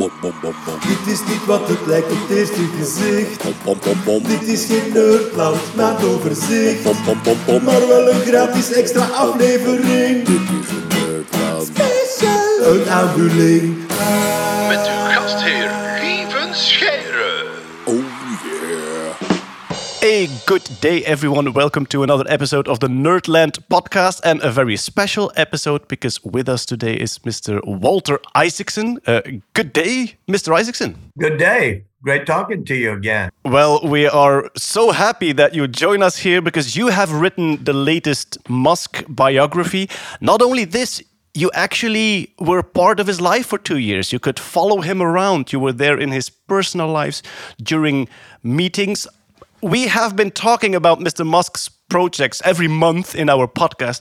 Bom, bom, bom, bom. Dit is niet wat het lijkt op het eerste gezicht. Bom, bom, bom, bom. Dit is geen nerdland, maar overzicht. Bom, bom, bom, bom. Maar wel een gratis extra aflevering. Dit is een nerdland. Special. Een aanvulling. Good day, everyone. Welcome to another episode of the Nerdland podcast, and a very special episode because with us today is Mr. Walter Isaacson. Uh, good day, Mr. Isaacson. Good day. Great talking to you again. Well, we are so happy that you join us here because you have written the latest Musk biography. Not only this, you actually were part of his life for two years. You could follow him around. You were there in his personal lives during meetings. We have been talking about Mr. Musk's projects every month in our podcast.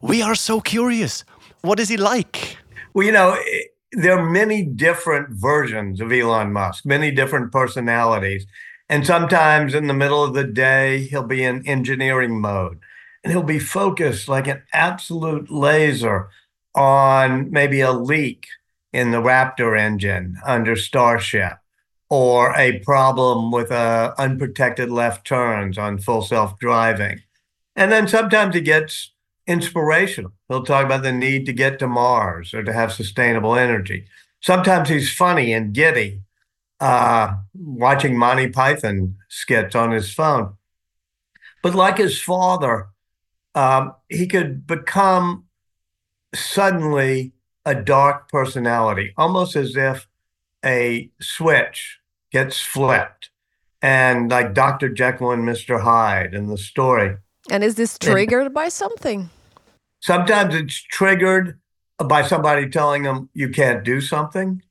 We are so curious. What is he like? Well, you know, there are many different versions of Elon Musk, many different personalities. And sometimes in the middle of the day, he'll be in engineering mode and he'll be focused like an absolute laser on maybe a leak in the Raptor engine under Starship or a problem with uh, unprotected left turns on full self driving. And then sometimes he gets inspirational. He'll talk about the need to get to Mars or to have sustainable energy. Sometimes he's funny and giddy, uh, watching Monty Python skits on his phone. But like his father, um, he could become suddenly a dark personality, almost as if a switch gets flipped. And like Dr. Jekyll and Mr. Hyde in the story. And is this triggered by something? Sometimes it's triggered by somebody telling them you can't do something.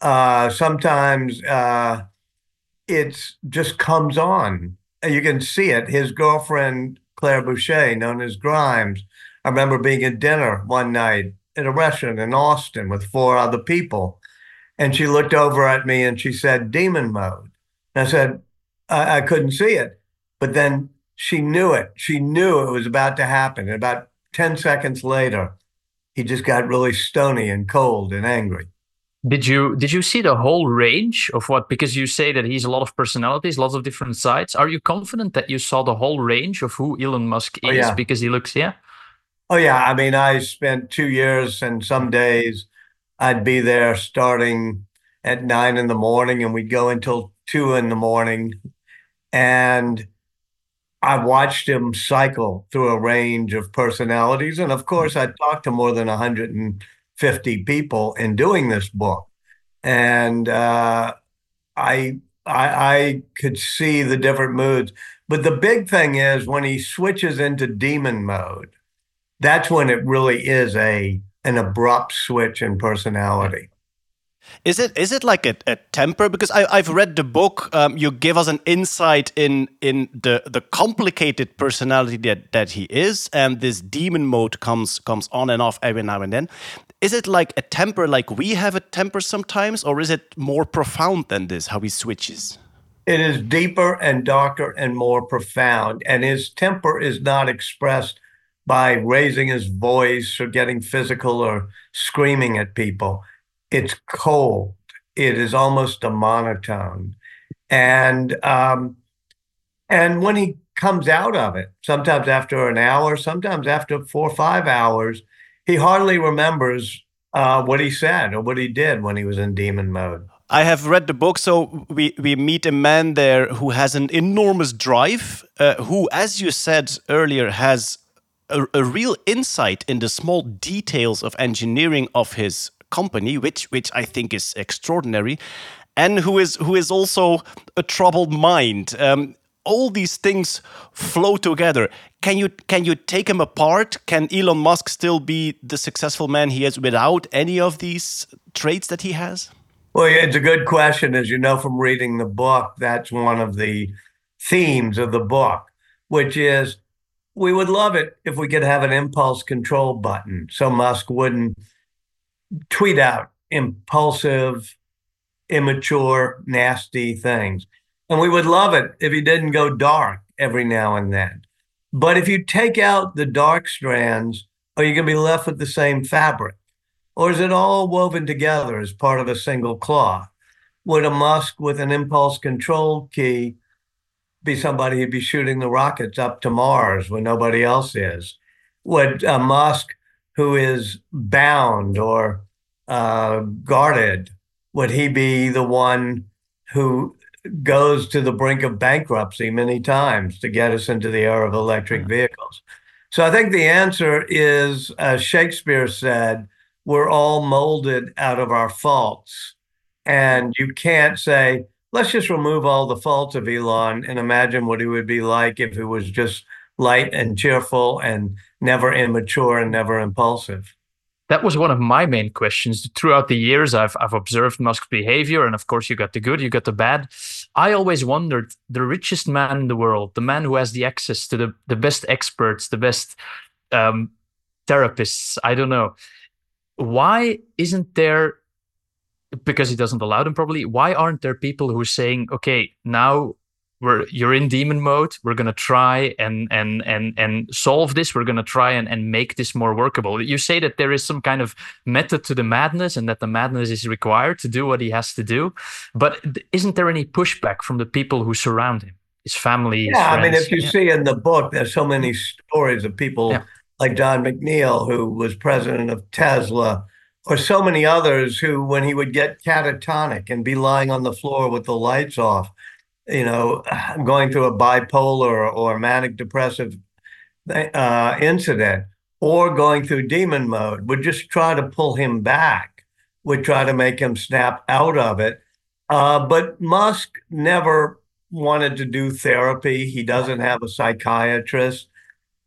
Uh, sometimes uh, it's just comes on. You can see it. His girlfriend, Claire Boucher, known as Grimes, I remember being at dinner one night at a restaurant in Austin with four other people. And she looked over at me and she said, demon mode. And I said, I, I couldn't see it. But then she knew it. She knew it was about to happen. And about 10 seconds later, he just got really stony and cold and angry. Did you did you see the whole range of what? Because you say that he's a lot of personalities, lots of different sides. Are you confident that you saw the whole range of who Elon Musk oh, is? Oh, yeah. Because he looks, yeah. Oh, yeah. I mean, I spent two years and some days I'd be there starting at nine in the morning and we'd go until two in the morning. And I watched him cycle through a range of personalities. And of course, I talked to more than 150 people in doing this book. And uh, I, I, I could see the different moods. But the big thing is when he switches into demon mode, that's when it really is a an abrupt switch in personality. Is it is it like a, a temper? Because I, I've read the book. Um, you give us an insight in in the the complicated personality that that he is, and this demon mode comes comes on and off every now and then. Is it like a temper, like we have a temper sometimes, or is it more profound than this? How he switches? It is deeper and darker and more profound, and his temper is not expressed by raising his voice or getting physical or screaming at people. It's cold. It is almost a monotone, and um, and when he comes out of it, sometimes after an hour, sometimes after four or five hours, he hardly remembers uh, what he said or what he did when he was in demon mode. I have read the book, so we, we meet a man there who has an enormous drive, uh, who, as you said earlier, has a, a real insight in the small details of engineering of his company, which which I think is extraordinary, and who is who is also a troubled mind. Um, all these things flow together. Can you can you take him apart? Can Elon Musk still be the successful man he is without any of these traits that he has? Well, yeah, it's a good question. As you know from reading the book, that's one of the themes of the book, which is we would love it if we could have an impulse control button so Musk wouldn't tweet out impulsive, immature, nasty things. And we would love it if he didn't go dark every now and then. But if you take out the dark strands, are you going to be left with the same fabric? Or is it all woven together as part of a single cloth? Would a Musk with an impulse control key be somebody who'd be shooting the rockets up to Mars when nobody else is? Would a Musk who is bound or uh, guarded, would he be the one who goes to the brink of bankruptcy many times to get us into the era of electric vehicles? So I think the answer is, as Shakespeare said, we're all molded out of our faults. And you can't say, let's just remove all the faults of Elon and imagine what he would be like if he was just light and cheerful and never immature and never impulsive. That was one of my main questions. Throughout the years, I've, I've observed Musk's behavior. And of course, you got the good, you got the bad. I always wondered the richest man in the world, the man who has the access to the, the best experts, the best um, therapists, I don't know. Why isn't there because he doesn't allow them probably why aren't there people who are saying okay now we're you're in demon mode we're going to try and and and and solve this we're going to try and, and make this more workable you say that there is some kind of method to the madness and that the madness is required to do what he has to do but isn't there any pushback from the people who surround him his family his yeah friends? i mean if you yeah. see in the book there's so many stories of people Yeah. like Jon McNeill who was president of tesla or so many others who when he would get catatonic and be lying on the floor with the lights off you know, going through a bipolar or manic depressive uh, incident or going through demon mode would just try to pull him back, would try to make him snap out of it. Uh, but Musk never wanted to do therapy. He doesn't have a psychiatrist.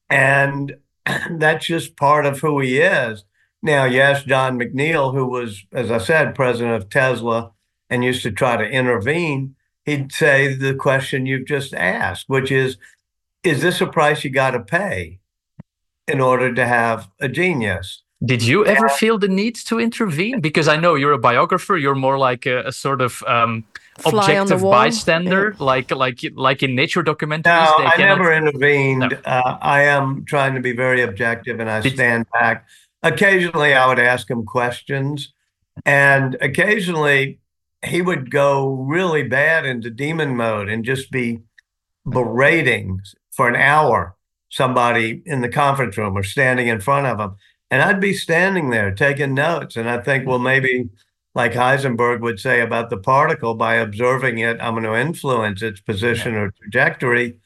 And that's just part of who he is. Now, you yes, Jon McNeill, who was, as I said, president of Tesla and used to try to intervene, he'd say the question you've just asked, which is, is this a price you got to pay in order to have a genius? Did you ever feel the need to intervene? Because I know you're a biographer. You're more like a, a sort of um, Fly on the objective wall. bystander, like like like in nature documentaries. No, they I cannot- never intervened. No. Uh, I am trying to be very objective and I Did- stand back. Occasionally, I would ask him questions, and occasionally, he would go really bad into demon mode and just be berating for an hour somebody in the conference room or standing in front of him. And I'd be standing there taking notes. And I think, well, maybe like Heisenberg would say about the particle, by observing it, I'm going to influence its position or trajectory.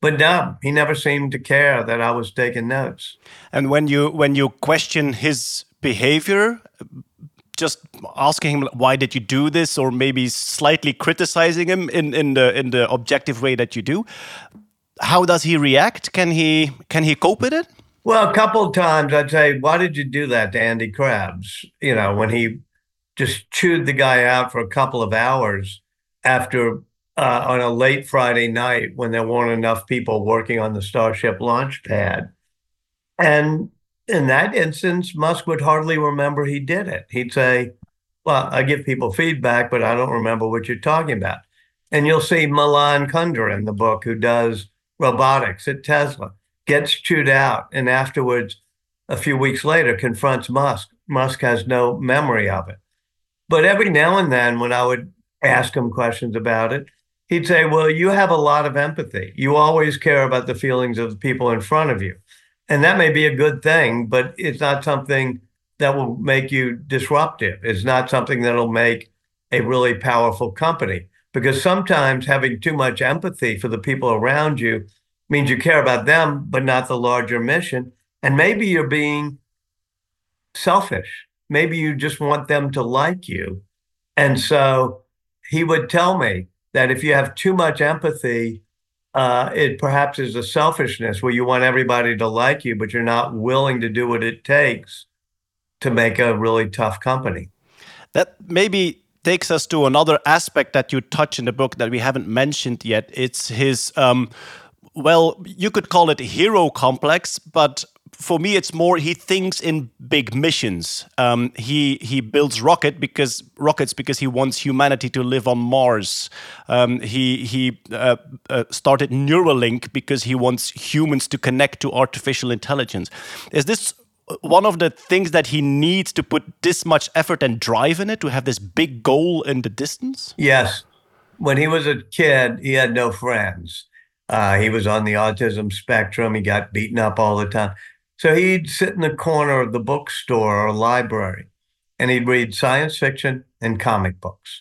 But no, he never seemed to care that I was taking notes. And when you when you question his behavior, just asking him why did you do this, or maybe slightly criticizing him in, in the in the objective way that you do, how does he react? Can he can he cope with it? Well, a couple of times I'd say, why did you do that to Andy Krebs? You know, when he just chewed the guy out for a couple of hours after uh, on a late Friday night when there weren't enough people working on the Starship launch pad. And in that instance, Musk would hardly remember he did it. He'd say, Well, I give people feedback, but I don't remember what you're talking about. And you'll see Milan Kundera in the book, who does robotics at Tesla, gets chewed out, and afterwards, a few weeks later, confronts Musk. Musk has no memory of it. But every now and then, when I would ask him questions about it, he'd say, Well, you have a lot of empathy. You always care about the feelings of the people in front of you. And that may be a good thing, but it's not something that will make you disruptive. It's not something that'll make a really powerful company. Because sometimes having too much empathy for the people around you means you care about them, but not the larger mission. And maybe you're being selfish. Maybe you just want them to like you. And so he would tell me that if you have too much empathy, uh, it perhaps is a selfishness where you want everybody to like you, but you're not willing to do what it takes to make a really tough company. That maybe takes us to another aspect that you touch in the book that we haven't mentioned yet. It's his, um, well, you could call it hero complex, but for me, it's more he thinks in big missions. Um, he he builds rocket because rockets because he wants humanity to live on Mars. Um, he he uh, uh, started Neuralink because he wants humans to connect to artificial intelligence. Is this one of the things that he needs to put this much effort and drive in it to have this big goal in the distance? Yes. When he was a kid, he had no friends. Uh, he was on the autism spectrum. He got beaten up all the time. So he'd sit in the corner of the bookstore or library and he'd read science fiction and comic books.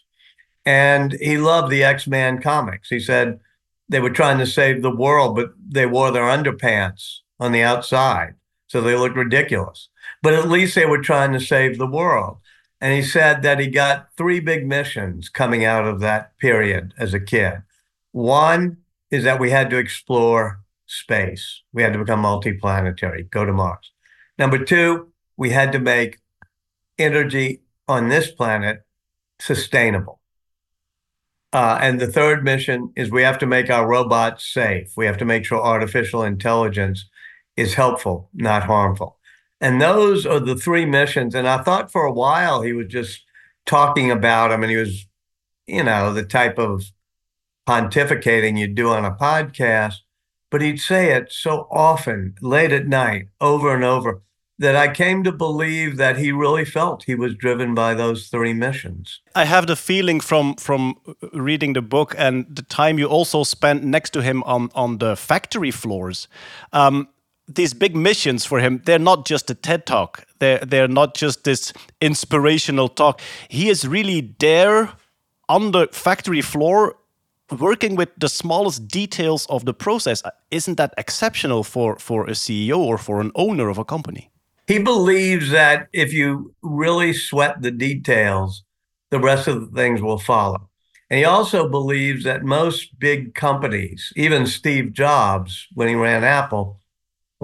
And he loved the X Men comics. He said they were trying to save the world, but they wore their underpants on the outside. So they looked ridiculous. But at least they were trying to save the world. And he said that he got three big missions coming out of that period as a kid. One is that we had to explore space, we had to become multiplanetary, go to Mars. Number two, we had to make energy on this planet sustainable. Uh, and the third mission is we have to make our robots safe. We have to make sure artificial intelligence is helpful, not harmful. And those are the three missions. And I thought for a while he was just talking about them and he was, you know, the type of pontificating you do on a podcast. But he'd say it so often, late at night, over and over, that I came to believe that he really felt he was driven by those three missions. I have the feeling from from reading the book and the time you also spent next to him on on the factory floors. Um, these big missions for him, they're not just a TED talk. They're they're not just this inspirational talk. He is really there on the factory floor working with the smallest details of the process. Isn't that exceptional for for a CEO or for an owner of a company? He believes that if you really sweat the details, the rest of the things will follow. And he also believes that most big companies, even Steve Jobs, when he ran Apple,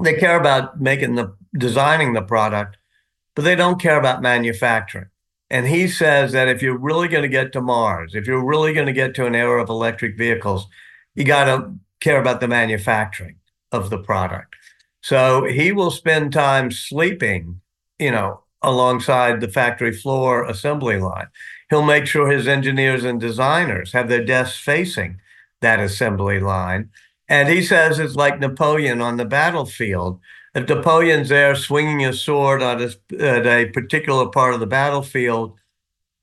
they care about making the designing the product, but they don't care about manufacturing. And he says that if you're really going to get to Mars, if you're really going to get to an era of electric vehicles, you got to care about the manufacturing of the product. So he will spend time sleeping, you know, alongside the factory floor assembly line. He'll make sure his engineers and designers have their desks facing that assembly line. And he says it's like Napoleon on the battlefield. If Napoleon's there swinging his sword on a, at a particular part of the battlefield,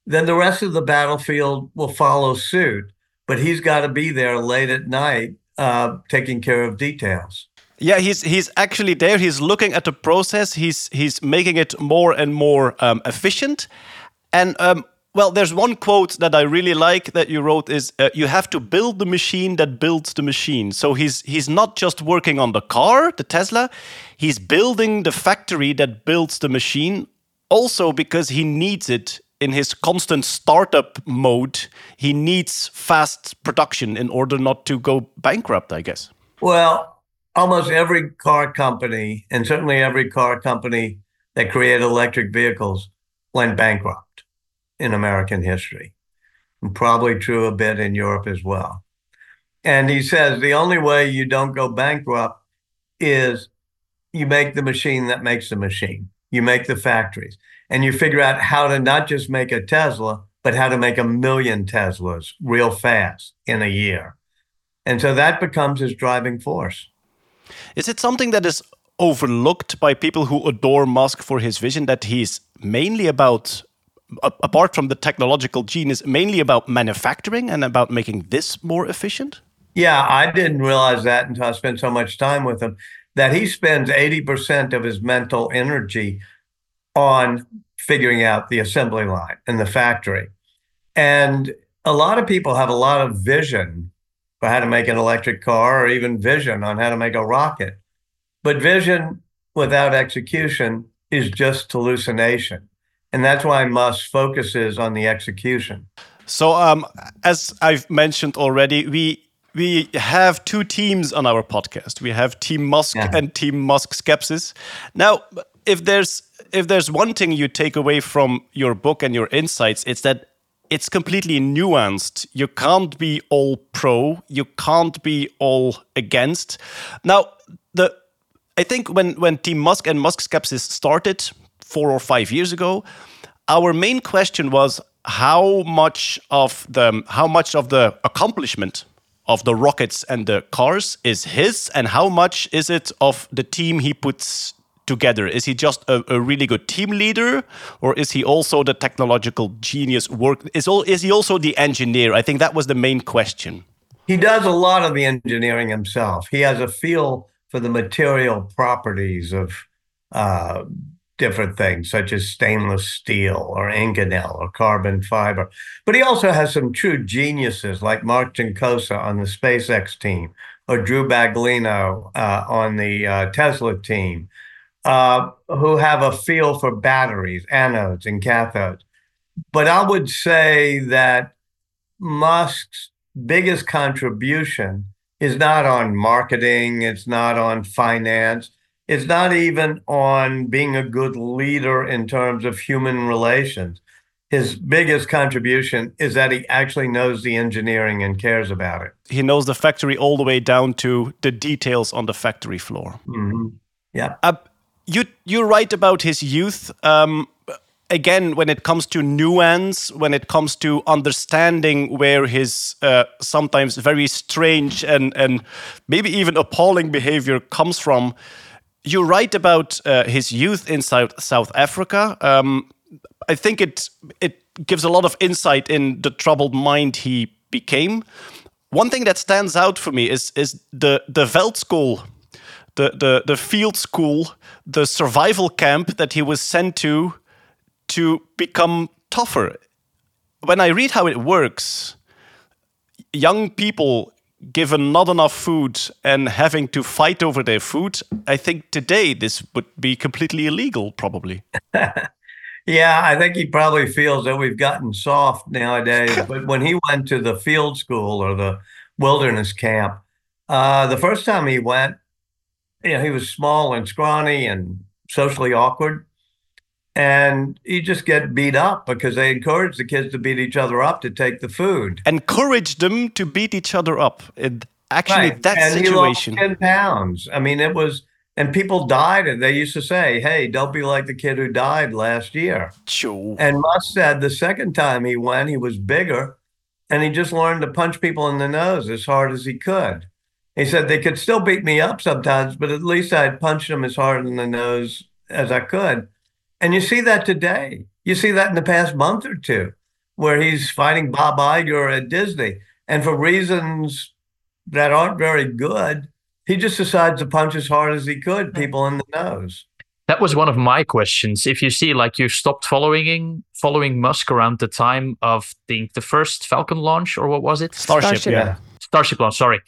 then the rest of the battlefield will follow suit. But he's got to be there late at night, uh, taking care of details. Yeah, he's he's actually there. He's looking at the process. He's he's making it more and more um, efficient. And um, well, there's one quote that I really like that you wrote is uh, you have to build the machine that builds the machine. So he's he's not just working on the car, the Tesla. He's building the factory that builds the machine. Also because he needs it in his constant startup mode. He needs fast production in order not to go bankrupt. I guess. Well, almost every car company, and certainly every car company that created electric vehicles, went bankrupt in American history. And probably true a bit in Europe as well. And he says the only way you don't go bankrupt is you make the machine that makes the machine. You make the factories and you figure out how to not just make a Tesla, but how to make a million Teslas real fast in a year. And so that becomes his driving force. Is it something that is overlooked by people who adore Musk for his vision that he's mainly about apart from the technological genius mainly about manufacturing and about making this more efficient? Yeah, I didn't realize that until I spent so much time with him that he spends 80% of his mental energy on figuring out the assembly line and the factory. And a lot of people have a lot of vision for how to make an electric car or even vision on how to make a rocket. But vision without execution is just hallucination. And that's why Musk focuses on the execution. So, um, as I've mentioned already, we we have two teams on our podcast. We have Team Musk yeah. and Team Musk Skepsis. Now, if there's if there's one thing you take away from your book and your insights, it's that it's completely nuanced. You can't be all pro, you can't be all against. Now, the I think when when Team Musk and Musk Skepsis started four or five years ago, our main question was how much of the how much of the accomplishment of the rockets and the cars is his and how much is it of the team he puts together? Is he just a, a really good team leader, or is he also the technological genius? Work is all is he also the engineer? I think that was the main question. He does a lot of the engineering himself. He has a feel for the material properties of uh, different things, such as stainless steel or Inconel or carbon fiber. But he also has some true geniuses like Mark Juncosa on the SpaceX team or Drew Baglino uh, on the uh, Tesla team, uh, who have a feel for batteries, anodes, and cathodes. But I would say that Musk's biggest contribution is not on marketing, it's not on finance, it's not even on being a good leader in terms of human relations. His biggest contribution is that he actually knows the engineering and cares about it. He knows the factory all the way down to the details on the factory floor. Mm-hmm. Yeah. Uh, you you write about his youth. Um, again, when it comes to nuance, when it comes to understanding where his uh, sometimes very strange and and maybe even appalling behavior comes from, you write about uh, his youth in South South Africa. Um, I think it it gives a lot of insight in the troubled mind he became. One thing that stands out for me is is the the Veld School, the the the field school, the survival camp that he was sent to to become tougher. When I read how it works, young people given not enough food and having to fight over their food, I think today this would be completely illegal, probably. yeah, I think he probably feels that we've gotten soft nowadays. but when he went to the field school or the wilderness camp, uh, the first time he went, you know, he was small and scrawny and socially awkward and you just get beat up because they encourage the kids to beat each other up to take the food. Encourage them to beat each other up. It, actually, Right. that and situation. He lost 10 pounds. I mean, it was, and people died. And they used to say, hey, don't be like the kid who died last year. Sure. And Musk said the second time he went, he was bigger and he just learned to punch people in the nose as hard as he could. He said they could still beat me up sometimes, but at least I'd punch them as hard in the nose as I could. And you see that today. You see that in the past month or two, where he's fighting Bob Iger at Disney. And for reasons that aren't very good, he just decides to punch as hard as he could people in the nose. That was one of my questions. If you see, like, you stopped following following Musk around the time of the the first Falcon launch, or what was it? Starship, Starship. yeah. Starship launch. Sorry.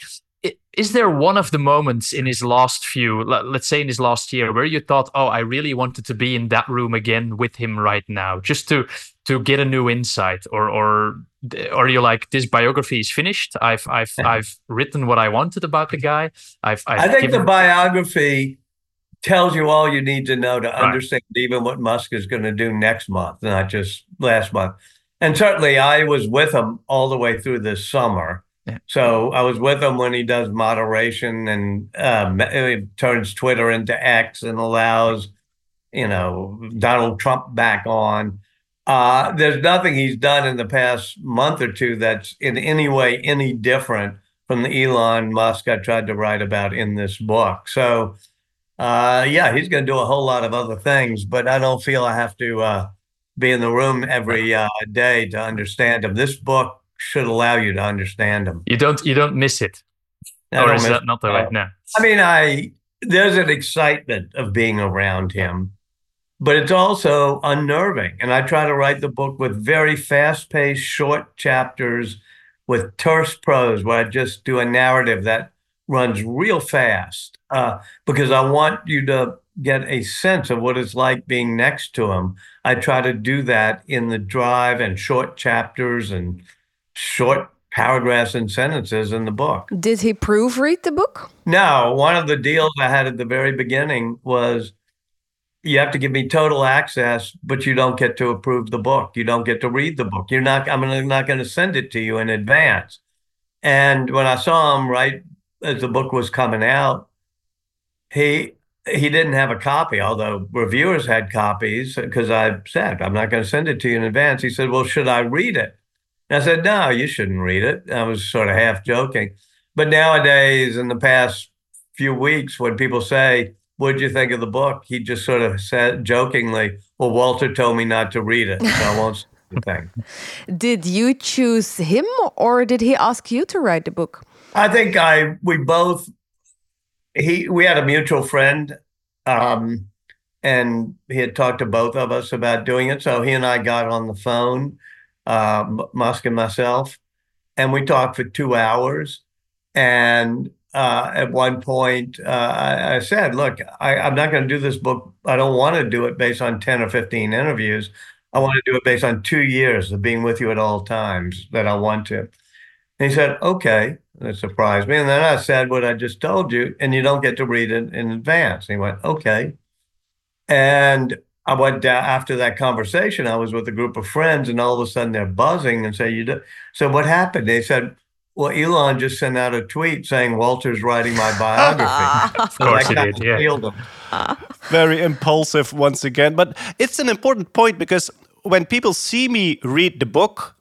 Is there one of the moments in his last few, let's say in his last year, where you thought, "Oh, I really wanted to be in that room again with him right now, just to to get a new insight," or or or you like this biography is finished? I've I've I've written what I wanted about the guy. I've, I've I think the biography tells you all you need to know to understand even what Musk is going to do next month, not just last month. And certainly, I was with him all the way through this summer. So I was with him when he does moderation and um, turns Twitter into X and allows, you know, Donald Trump back on. Uh, there's nothing he's done in the past month or two that's in any way any different from the Elon Musk I tried to write about in this book. So, uh, yeah, he's going to do a whole lot of other things, but I don't feel I have to uh, be in the room every uh, day to understand him. This book should allow you to understand him. you don't you don't miss it, I or is that not the right no. now? I mean, I there's an excitement of being around him, but it's also unnerving. And I try to write the book with very fast-paced, short chapters with terse prose, where I just do a narrative that runs real fast, uh, because I want you to get a sense of what it's like being next to him. I try to do that in the drive and short chapters and short paragraphs and sentences in the book. Did he proofread the book? No, one of the deals I had at the very beginning was you have to give me total access, but you don't get to approve the book. You don't get to read the book. You're not, I'm not going to send it to you in advance. And when I saw him right as the book was coming out, he he didn't have a copy, although reviewers had copies because I said, I'm not going to send it to you in advance. He said, Well, should I read it? And I said, No, you shouldn't read it. I was sort of half joking. But nowadays, in the past few weeks, when people say, What'd you think of the book? He just sort of said jokingly, Well, Walter told me not to read it, so I won't say anything. Did you choose him or did he ask you to write the book? I think I we both he we had a mutual friend um and he had talked to both of us about doing it so he and I got on the phone uh Musk and myself and we talked for 2 hours and uh, at one point, uh, I, I, said, "Look, I, I'm not going to do this book. I don't want to do it based on 10 or 15 interviews. I want to do it based on two years of being with you at all times that I want to." And he said, "Okay." That surprised me. And then I said what I just told you, and you don't get to read it in advance. And he went, "Okay." And I went down after that conversation. I was with a group of friends, and all of a sudden they're buzzing and say, "You do." So what happened? They said well, Elon just sent out a tweet saying Walter's writing my biography. of course he did. Yeah. Very impulsive once again, but it's an important point because when people see me read the book,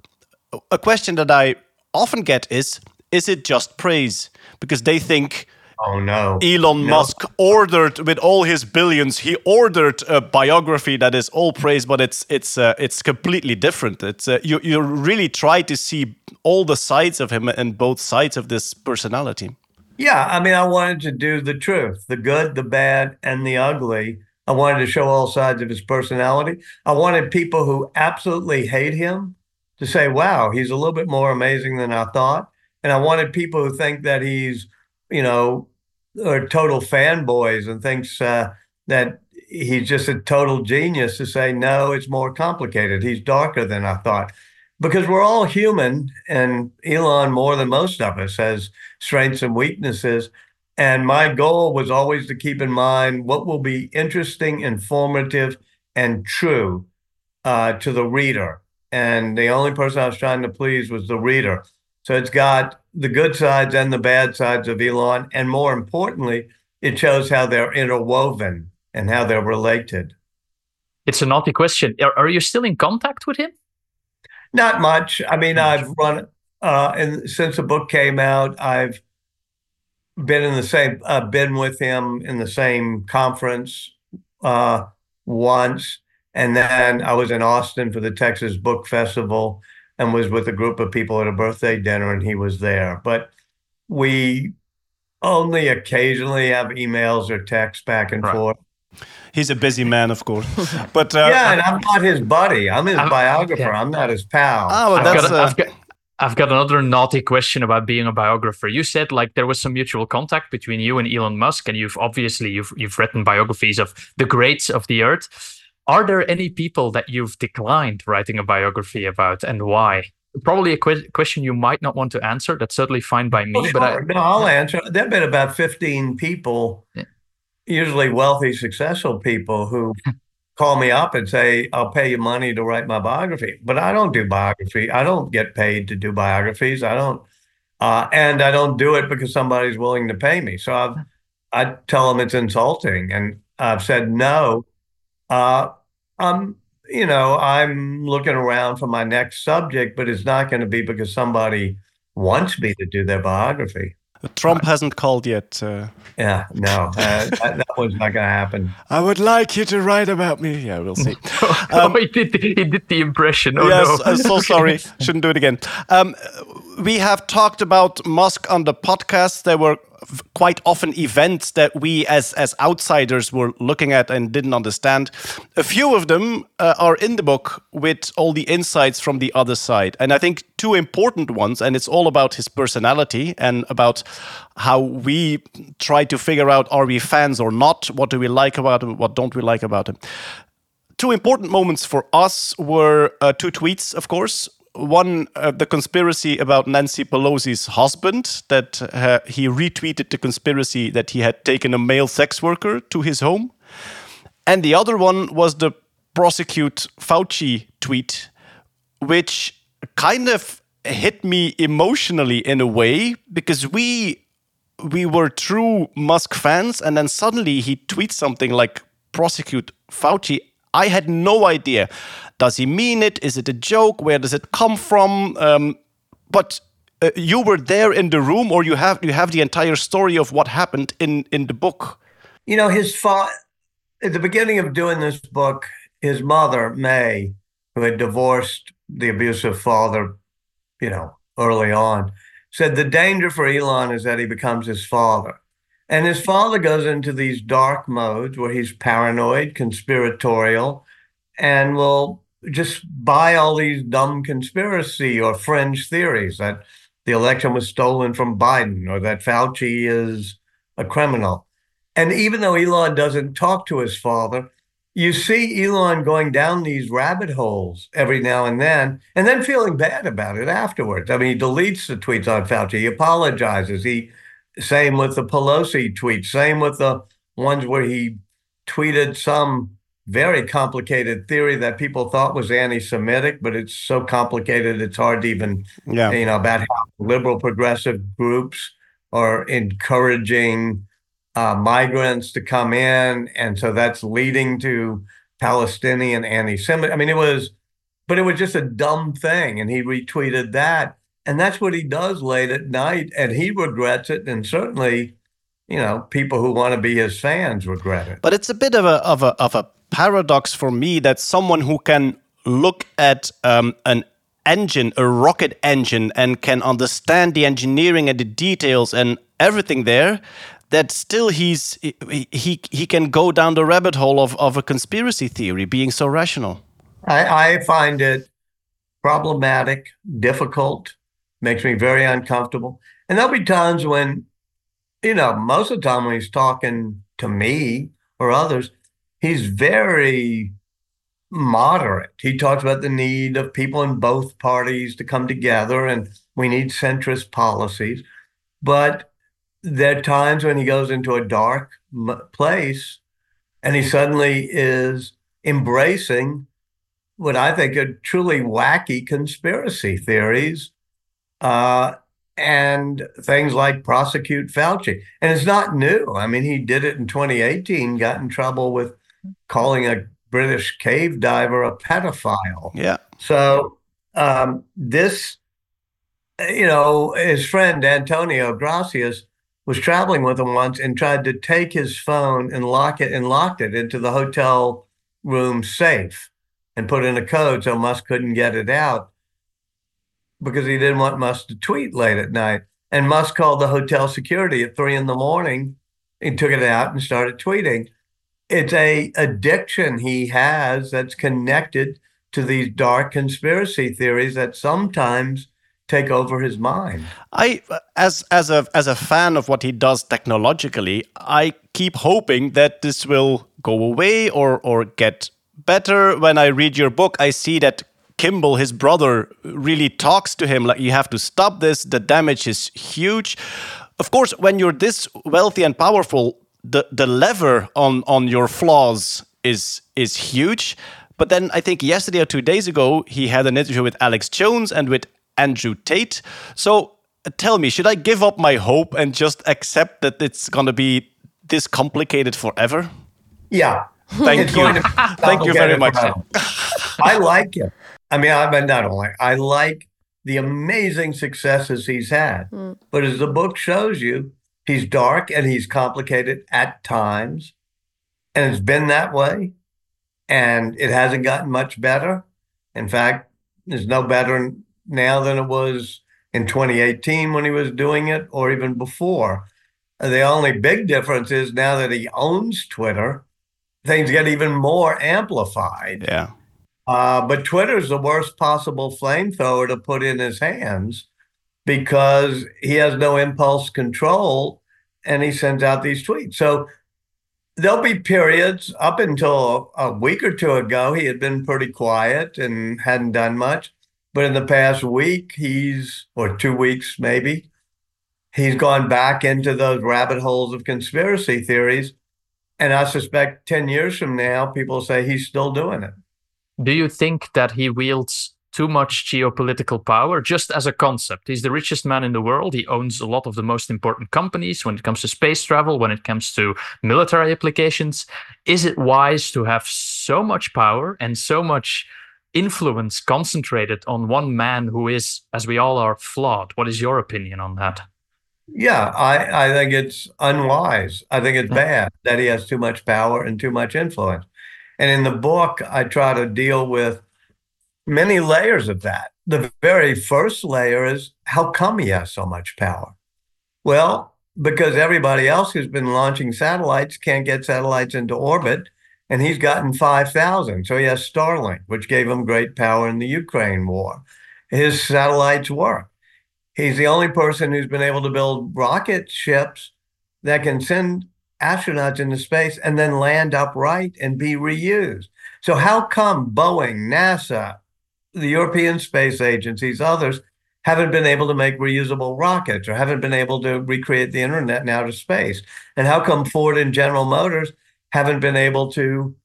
a question that I often get is: Is it just praise? Because they think Oh no. Elon no. Musk ordered with all his billions, he ordered a biography that is all praise, but it's it's uh, it's completely different. It's uh, you you really try to see all the sides of him and both sides of this personality. Yeah, I mean, I wanted to do the truth, the good, the bad, and the ugly. I wanted to show all sides of his personality. I wanted people who absolutely hate him to say, "Wow, he's a little bit more amazing than I thought." And I wanted people who think that he's, you know, are total fanboys and thinks uh, that he's just a total genius to say no it's more complicated. He's darker than i thought. Because we're all human and elon more than most of us has strengths and weaknesses. And my goal was always to keep in mind what will be interesting informative and true uh, to the reader. And the only person i was trying to please was the reader. So it's got the good sides and the bad sides of Elon. And more importantly, it shows how they're interwoven and how they're related. It's a naughty question. Are, are you still in contact with him? Not much. I mean, I've run, uh, and since the book came out, I've been in the same, uh, been with him in the same conference uh, once. And then I was in Austin for the Texas Book Festival and was with a group of people at a birthday dinner and he was there. But we only occasionally have emails or texts back and Right. forth. He's a busy man, of course, but uh, yeah, and I'm not his buddy. I'm his I'm- biographer. yeah. I'm not his pal. Ah, well, I've got, uh, I've got I've got another naughty question about being a biographer. You said like there was some mutual contact between you and Elon Musk, and you've obviously you've you've written biographies of the greats of the earth. Are there any people that you've declined writing a biography about, and why? Probably a que- question you might not want to answer. That's certainly fine by me. Oh, but I, no, I'll answer. There've been about 15 people, Yeah. usually wealthy, successful people, who call me up and say, I'll pay you money to write my biography. But I don't do biography. I don't get paid to do biographies. I don't, uh, and I don't do it because somebody's willing to pay me. So I've, I tell them it's insulting. And I've said no. Uh, I'm, you know, I'm looking around for my next subject, but it's not going to be because somebody wants me to do their biography. Trump hasn't called yet. Uh, Yeah, no, uh, that, that was not going to happen. I would like you to write about me. Yeah, we'll see. oh, he did he did the impression. Oh yes, no! I'm so sorry. Shouldn't do it again. Um, we have talked about Musk on the podcast. There were f- quite often events that we, as as outsiders, were looking at and didn't understand. A few of them uh, are in the book with all the insights from the other side, and I think two important ones. And it's all about his personality and about how we try to figure out: are we fans or not? What do we like about him? What don't we like about him? two important moments for us were uh, two tweets, of course. One, uh, the conspiracy about Nancy Pelosi's husband, that uh, he retweeted the conspiracy that he had taken a male sex worker to his home. And the other one was the prosecute Fauci tweet, which kind of hit me emotionally in a way because we we were true Musk fans, and then suddenly he tweets something like prosecute Fauci. I had no idea. Does he mean it? Is it a joke? Where does it come from? Um, but uh, you were there in the room, or you have you have the entire story of what happened in in the book. you know, his father, at the beginning of doing this book, his mother, Maye, who had divorced the abusive father, you know, early on, said the danger for Elon is that he becomes his father. And his father goes into these dark modes where he's paranoid, conspiratorial, and will just buy all these dumb conspiracy or fringe theories that the election was stolen from Biden or that Fauci is a criminal. And even though Elon doesn't talk to his father, you see Elon going down these rabbit holes every now and then, and then feeling bad about it afterwards. I mean, he deletes the tweets on Fauci, he apologizes. He same with the Pelosi tweets, same with the ones where he tweeted some very complicated theory that people thought was anti-Semitic, but it's so complicated it's hard to even, Yeah. you know, about how liberal progressive groups are encouraging uh, migrants to come in, and so that's leading to Palestinian anti-Semitic. I mean, it was, but it was just a dumb thing, and he retweeted that, and that's what he does late at night, and he regrets it, and certainly, you know, people who want to be his fans regret it. But it's a bit of a of a of a paradox for me that someone who can look at um, an engine, a rocket engine, and can understand the engineering and the details and everything there, that still he's he he, he can go down the rabbit hole of, of a conspiracy theory, being so rational. I, I find it problematic, difficult, makes me very uncomfortable. And there'll be times when, you know, most of the time when he's talking to me or others, he's very moderate. He talks about the need of people in both parties to come together and we need centrist policies. But there are times when he goes into a dark place and he suddenly is embracing what I think are truly wacky conspiracy theories uh, and things like prosecute Fauci. And it's not new. I mean, he did it in 2018, got in trouble with calling a British cave diver a pedophile. Yeah. So um, this, you know, his friend Antonio Gracias was traveling with him once and tried to take his phone and lock it and locked it into the hotel room safe and put in a code so Musk couldn't get it out because he didn't want Musk to tweet late at night. And Musk called the hotel security at three in the morning and took it out and started tweeting. It's a addiction he has that's connected to these dark conspiracy theories that sometimes take over his mind. I, as as a as a fan of what he does technologically, I keep hoping that this will go away or or get better. When I read your book, I see that Kimball, his brother, really talks to him like you have to stop this. The damage is huge. Of course, when you're this wealthy and powerful, the the lever on on your flaws is is huge. But then I think yesterday or two days ago, he had an interview with Alex Jones and with Andrew Tate. So uh, tell me, should I give up my hope and just accept that it's going to be this complicated forever? Yeah. Thank you. going to be Thank you very much. I like him. I mean, I mean, not only I like the amazing successes he's had, hmm. but as the book shows you, he's dark and he's complicated at times, and it's been that way, and it hasn't gotten much better. In fact, it's no better now than it was in 2018 when he was doing it, or even before. The only big difference is now that he owns Twitter, things get even more amplified. Yeah. Uh, but Twitter's the worst possible flamethrower to put in his hands because he has no impulse control and he sends out these tweets. So there'll be periods up until a week or two ago, he had been pretty quiet and hadn't done much. But in the past week, he's, or two weeks maybe, he's gone back into those rabbit holes of conspiracy theories. And I suspect 10 years from now, people say he's still doing it. Do you think that he wields too much geopolitical power just as a concept? He's the richest man in the world. He owns a lot of the most important companies when it comes to space travel, when it comes to military applications. Is it wise to have so much power and so much influence concentrated on one man who is, as we all are, flawed? What is your opinion on that? Yeah, I, I think it's unwise. I think it's mm. bad that he has too much power and too much influence. And in the book, I try to deal with many layers of that. The very first layer is how come he has so much power? Well, because everybody else who's been launching satellites can't get satellites into orbit, and he's gotten 5,000. So he has Starlink, which gave him great power in the Ukraine war. His satellites work. He's the only person who's been able to build rocket ships that can send astronauts into space and then land upright and be reused. So, how come Boeing, NASA, the European Space Agencies, others haven't been able to make reusable rockets or haven't been able to recreate the internet in outer space? And how come Ford and General Motors haven't been able to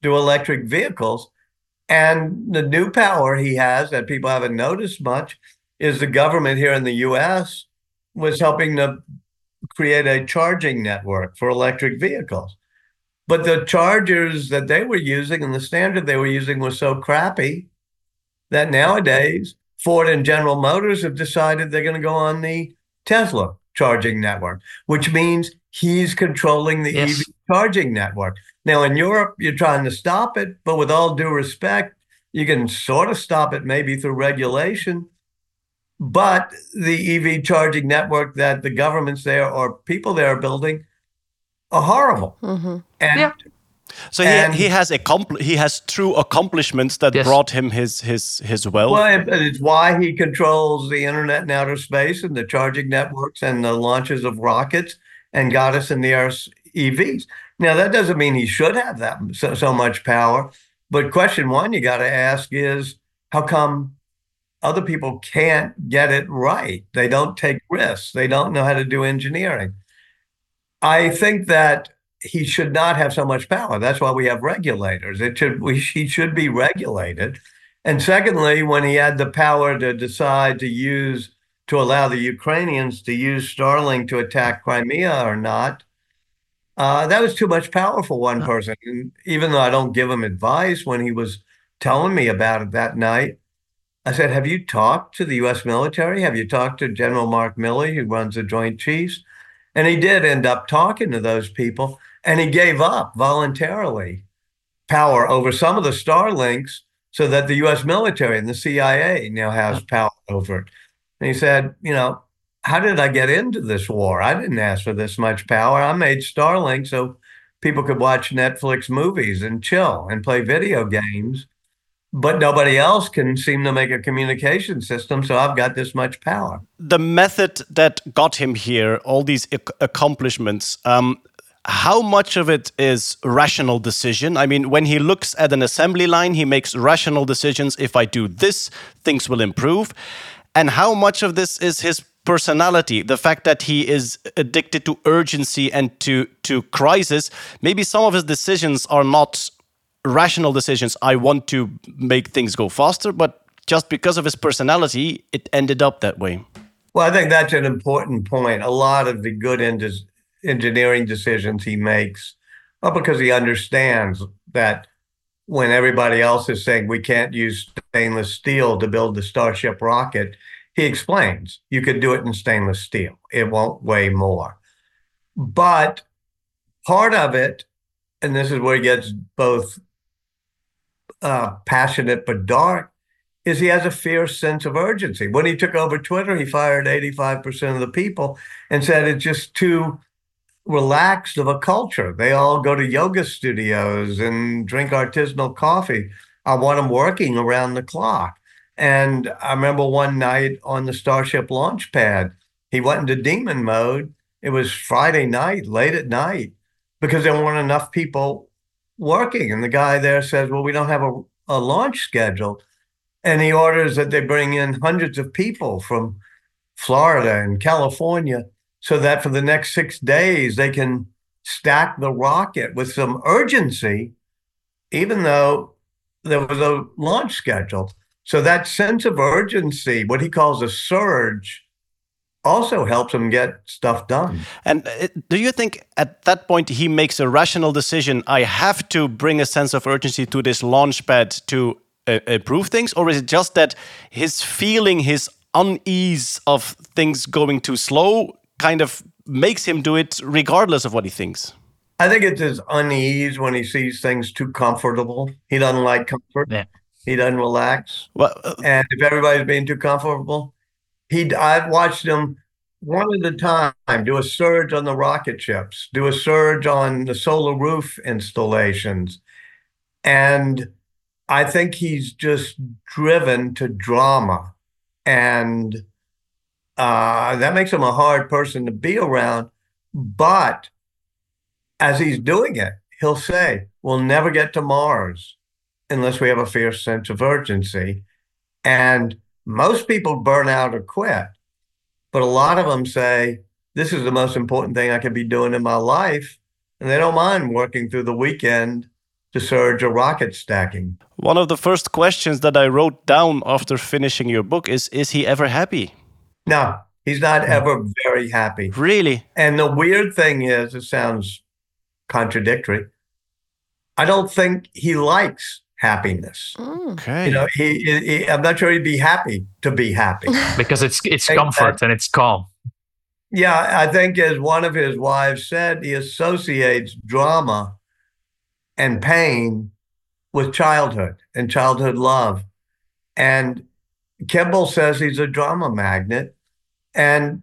do electric vehicles? And the new power he has that people haven't noticed much is the government here in the US was helping to create a charging network for electric vehicles. But the chargers that they were using and the standard they were using was so crappy that nowadays Ford and General Motors have decided they're going to go on the Tesla charging network, which means he's controlling the Yes. EV charging network. Now, in Europe, you're trying to stop it, but with all due respect, you can sort of stop it maybe through regulation. But the EV charging network that the governments there or people there are building are horrible. Mm-hmm. And Yeah. So he, And- he has accompli- he has true accomplishments that Yes. brought him his his his wealth. Well, it- it's why he controls the internet and outer space and the charging networks and the launches of rockets and got us in the Earth's EVs. Now, that doesn't mean he should have that so, so much power. But question one you got to ask is how come other people can't get it right? They don't take risks. They don't know how to do engineering. I think that he should not have so much power. That's why we have regulators. It should we, he should be regulated. And secondly, when he had the power to decide to use to allow the Ukrainians to use Starlink to attack Crimea or not, uh, that was too much power for one person. And even though I don't give him advice, when he was telling me about it that night, I said, Have you talked to the US military? Have you talked to General Mark Milley, who runs the Joint Chiefs? And he did end up talking to those people, and he gave up voluntarily power over some of the Starlinks so that the US military and the CIA now has power over it. And he said, You know, how did I get into this war? I didn't ask for this much power. I made Starlink so people could watch Netflix movies and chill and play video games. But nobody else can seem to make a communication system, so I've got this much power. the method that got him here, all these ac- accomplishments, um, how much of it is rational decision? I mean, when he looks at an assembly line, he makes rational decisions. If I do this, things will improve. And how much of this is his personality? The fact that he is addicted to urgency and to to crisis. Maybe some of his decisions are not rational decisions. I want to make things go faster, but just because of his personality, it ended up that way. Well, I think that's an important point. A lot of the good engi- engineering decisions he makes are because he understands that when everybody else is saying we can't use stainless steel to build the Starship rocket, he explains you could do it in stainless steel. It won't weigh more. But part of it, and this is where he gets both uh, passionate but dark, is he has a fierce sense of urgency. When he took over Twitter, he fired 85% of the people and said it's just too relaxed of a culture. They all go to yoga studios and drink artisanal coffee. I want them working around the clock. And I remember one night on the Starship launch pad, he went into demon mode. It was Friday night, late at night, because there weren't enough people working. And the guy there says, Well, we don't have a, a launch schedule. And he orders that they bring in hundreds of people from Florida and California so that for the next six days they can stack the rocket with some urgency, even though there was a launch schedule. So that sense of urgency, what he calls a surge, also helps him get stuff done. And uh, do you think at that point he makes a rational decision? I have to bring a sense of urgency to this launch pad to uh, improve things, or is it just that his feeling, his unease of things going too slow, kind of makes him do it regardless of what he thinks? I think it's his unease when he sees things too comfortable. He doesn't like comfort. Yeah. He doesn't relax. Well, uh, And if everybody's being too comfortable, he I've watched him one at a time do a surge on the rocket ships, do a surge on the solar roof installations. And I think he's just driven to drama. And uh, that makes him a hard person to be around. But as he's doing it, he'll say, We'll never get to Mars unless we have a fierce sense of urgency. And most people burn out or quit, but a lot of them say, This is the most important thing I could be doing in my life. And they don't mind working through the weekend to surge a rocket stacking. one of the first questions that I wrote down after finishing your book is Is he ever happy? No, he's not hmm. ever very happy. Really? And the weird thing is, it sounds contradictory. I don't think he likes happiness. Okay. You know, he, he, he- I'm not sure he'd be happy to be happy. because it's it's Exactly. comfort and it's calm. yeah, I think as one of his wives said, he associates drama and pain with childhood and childhood love. And Kimbal says he's a drama magnet. And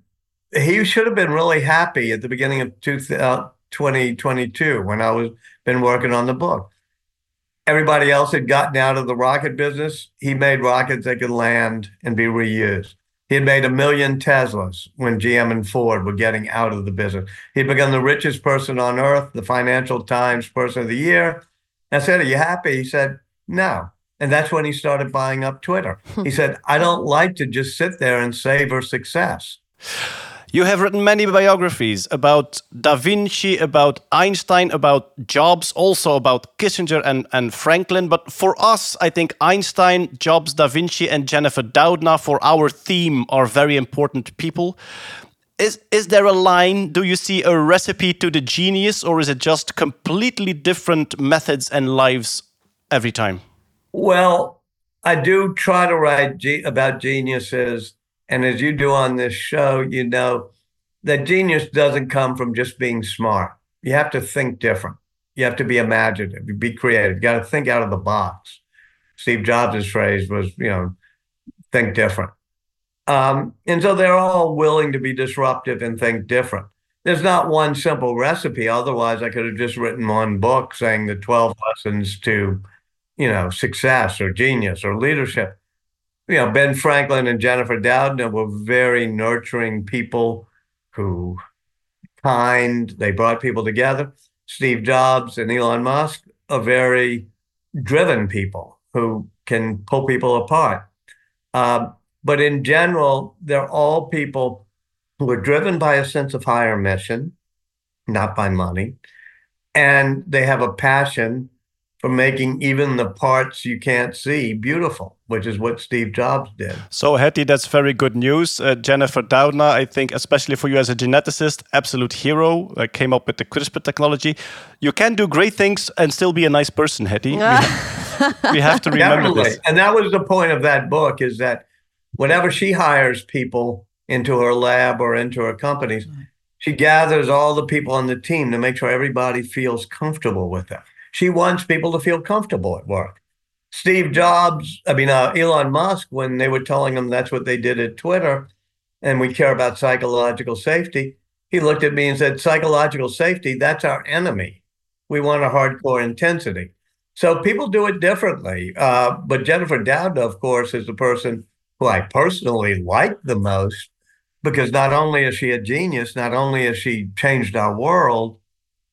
he should have been really happy at the beginning of two, uh, 2022 when I was been working on the book. Everybody else had gotten out of the rocket business. He made rockets that could land and be reused. He had made a million Teslas when GM and Ford were getting out of the business. He'd become the richest person on earth, the Financial Times Person of the Year. I said, Are you happy? He said, No. And that's when he started buying up Twitter. He said, I don't like to just sit there and savor success. You have written many biographies about Da Vinci, about Einstein, about Jobs, also about Kissinger and, and Franklin. But for us, I think Einstein, Jobs, Da Vinci, and Jennifer Doudna for our theme are very important people. Is, is there a line? Do you see a recipe to the genius, or is it just completely different methods and lives every time? Well, I do try to write ge- about geniuses. And as you do on this show, you know that genius doesn't come from just being smart. You have to think different. You have to be imaginative, be creative. You got to think out of the box. Steve Jobs' phrase was, you know, think different. Um, and so they're all willing to be disruptive and think different. There's not one simple recipe. Otherwise, I could have just written one book saying the 12 lessons to, you know, success or genius or leadership. You know, Ben Franklin and Jennifer Doudna were very nurturing people who kind, they brought people together. Steve Jobs and Elon Musk are very driven people who can pull people apart. Um, but in general, they're all people who are driven by a sense of higher mission, not by money. And they have a passion for making even the parts you can't see beautiful, which is what Steve Jobs did. So, Hetty, that's very good news. Uh, Jennifer Doudna, I think, especially for you as a geneticist, absolute hero, uh, came up with the CRISPR technology. You can do great things and still be a nice person, Hetty. We, ha- we have to remember Definitely. this. And that was the point of that book is that whenever she hires people into her lab or into her companies, she gathers all the people on the team to make sure everybody feels comfortable with them. She wants people to feel comfortable at work. Steve Jobs, I mean, uh, Elon Musk, when they were telling him that's what they did at Twitter and we care about psychological safety, he looked at me and said, Psychological safety, that's our enemy. We want a hardcore intensity. So people do it differently. Uh, but Jennifer Doudna, of course, is the person who I personally like the most because not only is she a genius, not only has she changed our world,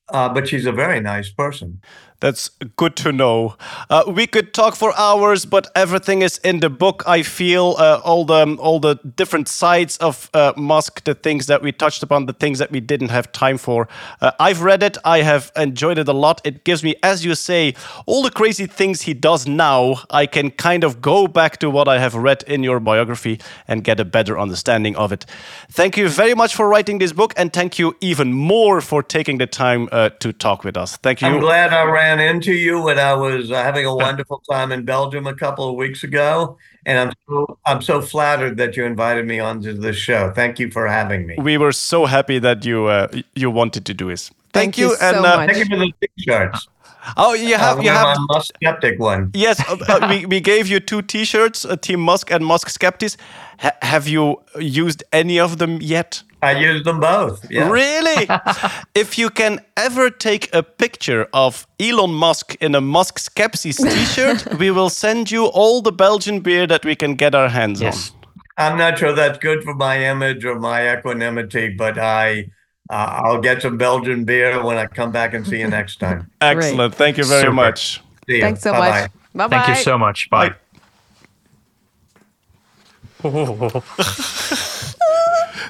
uh, but she's a very nice person. That's good to know. Uh, we could talk for hours, but everything is in the book. I feel uh, all the all the different sides of uh, Musk, the things that we touched upon, the things that we didn't have time for. Uh, I've read it. I have enjoyed it a lot. It gives me, as you say, all the crazy things he does now. I can kind of go back to what I have read in your biography and get a better understanding of it. Thank you very much for writing this book, and thank you even more for taking the time uh, to talk with us. Thank you. I'm glad I ran into you when I was uh, having a wonderful time in Belgium a couple of weeks ago. And I'm so, I'm so flattered that you invited me onto the show. Thank you for having me. We were so happy that you uh, you wanted to do this. Thank, Thank you so and uh, much. Thank you for the t-shirts. oh, you have I you have my Musk skeptic one. yes. uh, uh, we we gave you two T-shirts, uh, Team Musk and Musk Skeptis. Ha- have you used any of them yet? I use them both. Yeah. Really? if you can ever take a picture of Elon Musk in a Musk Skepsis T-shirt, we will send you all the Belgian beer that we can get our hands Yes. on. I'm not sure that's good for my image or my equanimity, but I uh, I'll get some Belgian beer when I come back and see you next time. Excellent. Thank you very Super. much. See you. Thanks so Bye-bye. much. Bye bye. Thank you so much. Bye.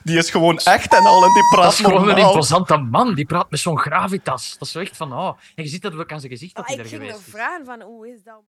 Die is gewoon echt en al en die praat Dat is gewoon een imposante man. Die praat met zo'n gravitas. Dat is zo echt van, oh. En je ziet dat ook aan zijn gezicht dat hij ik er ging geweest nog is. vragen van hoe is dat?